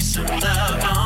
some love love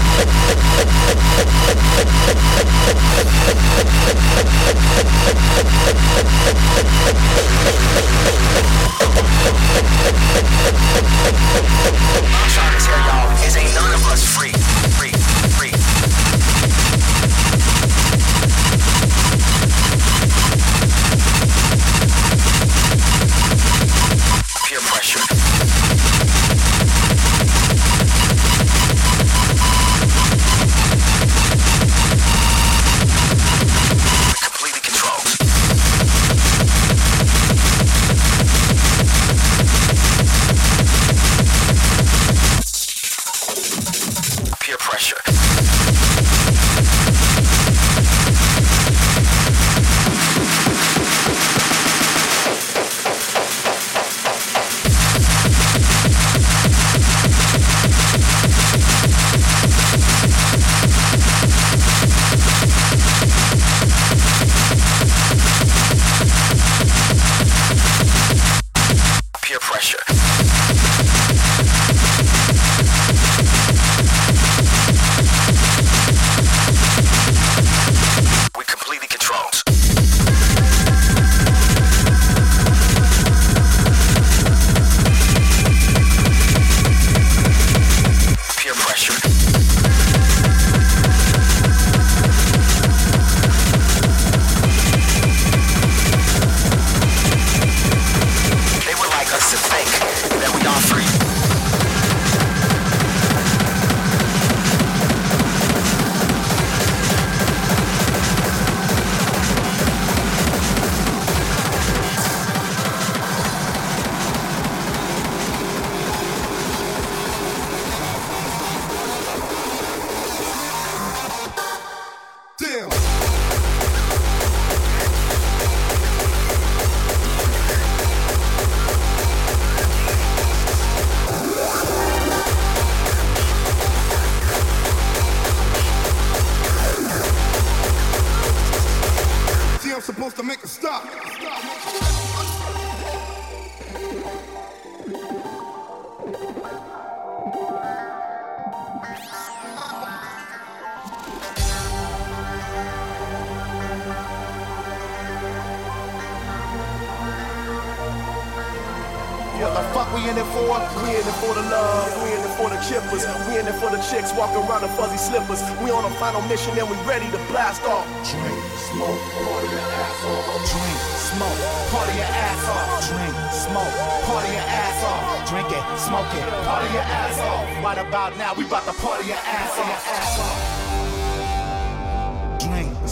I'm trying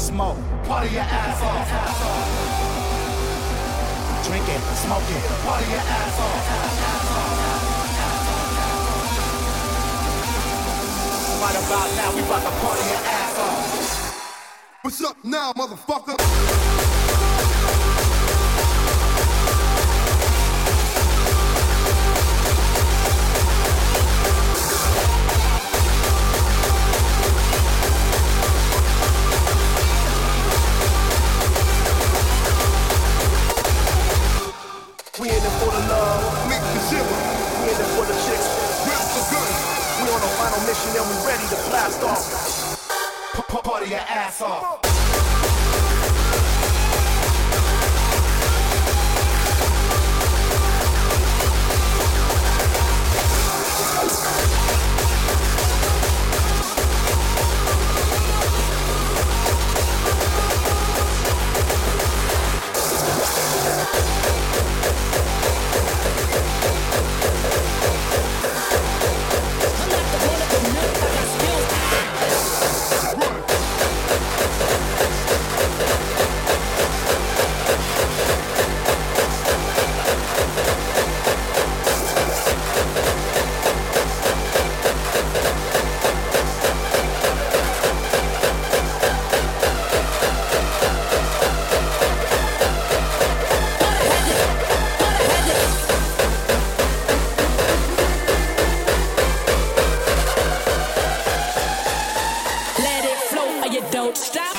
smoke. Party your ass off. Drink it, smoke it. Party your ass off. Right about now, we about to party your ass off. What's up now, motherfucker?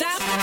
stop.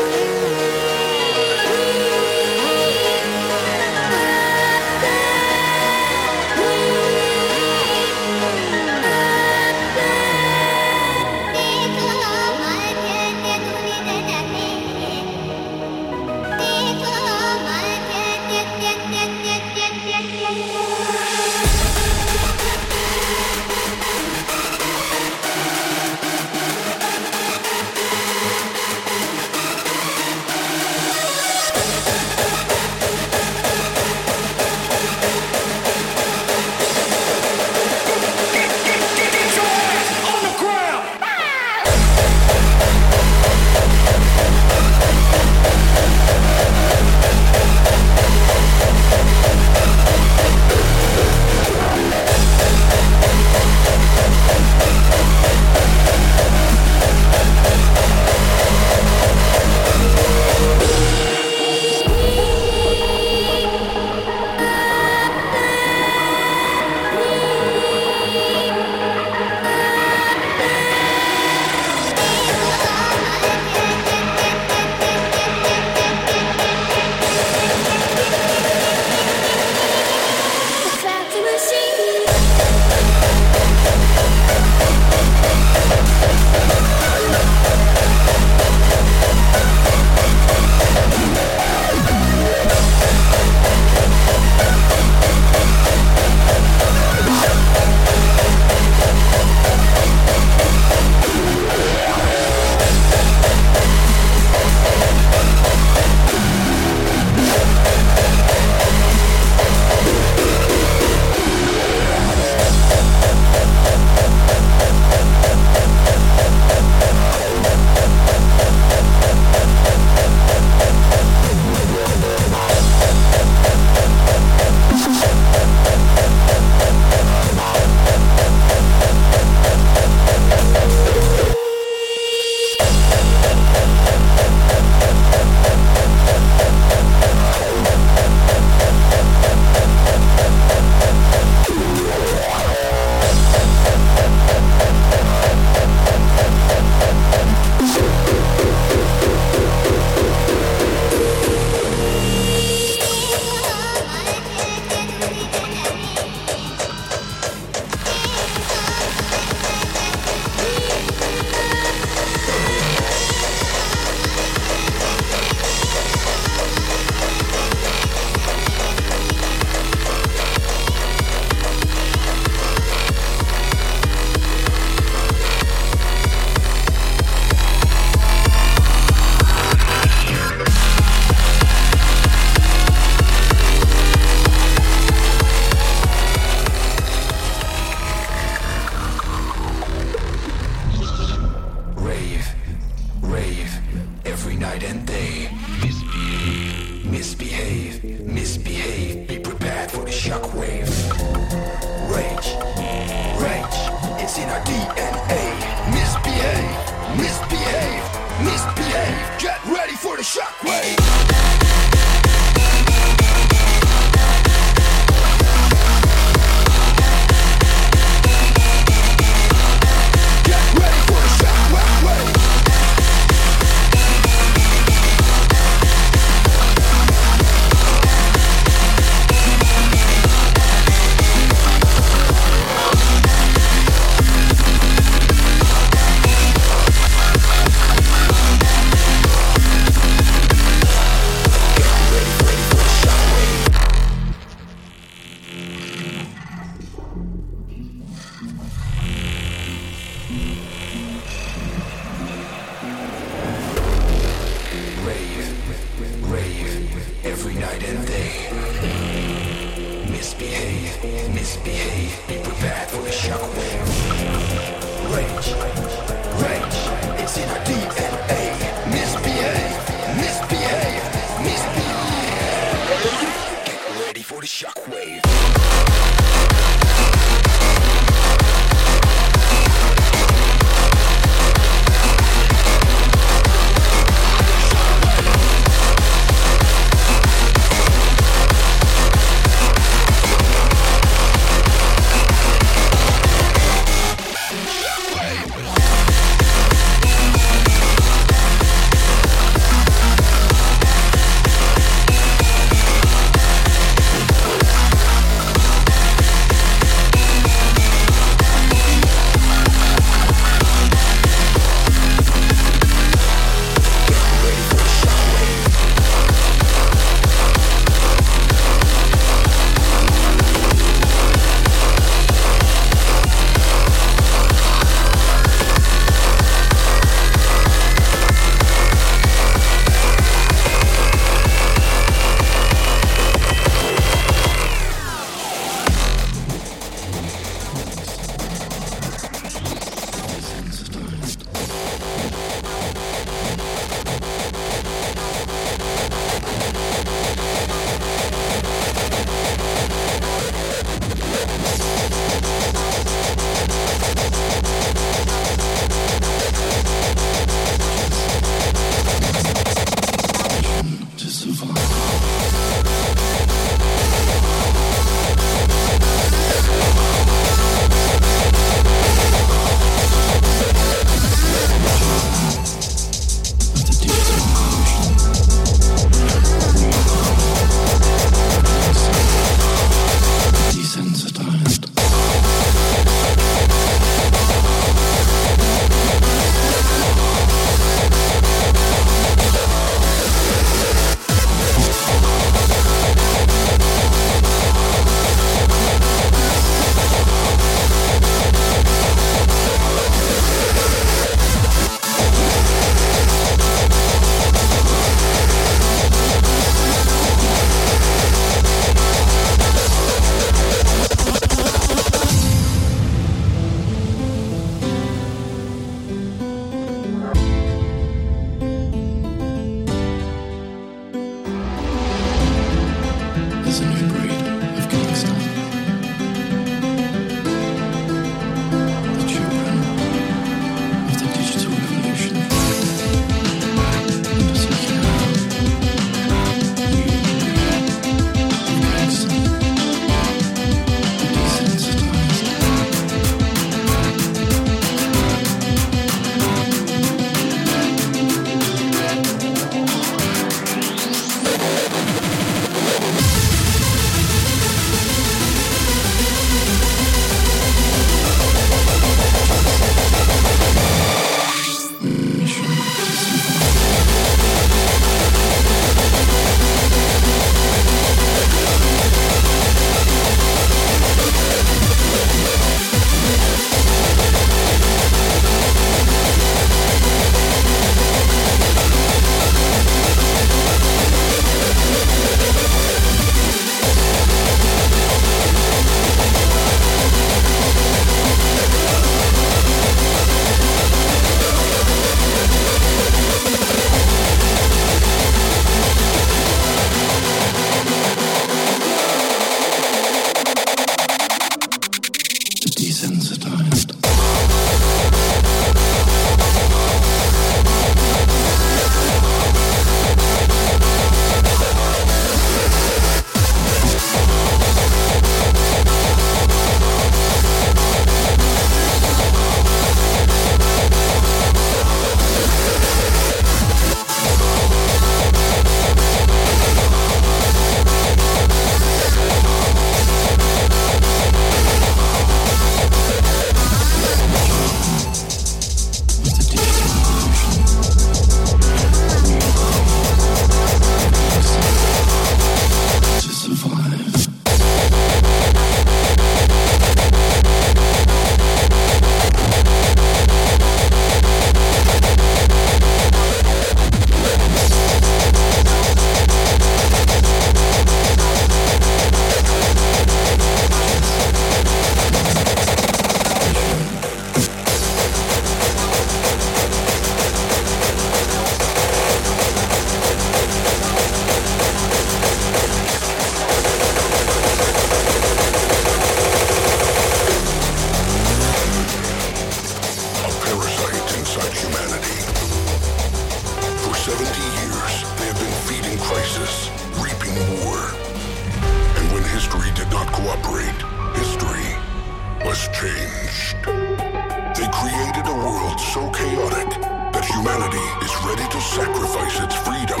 world so chaotic that humanity is ready to sacrifice its freedom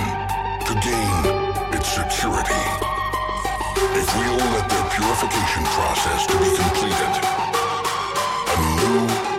to gain its security. If we all let their purification process to be completed, a new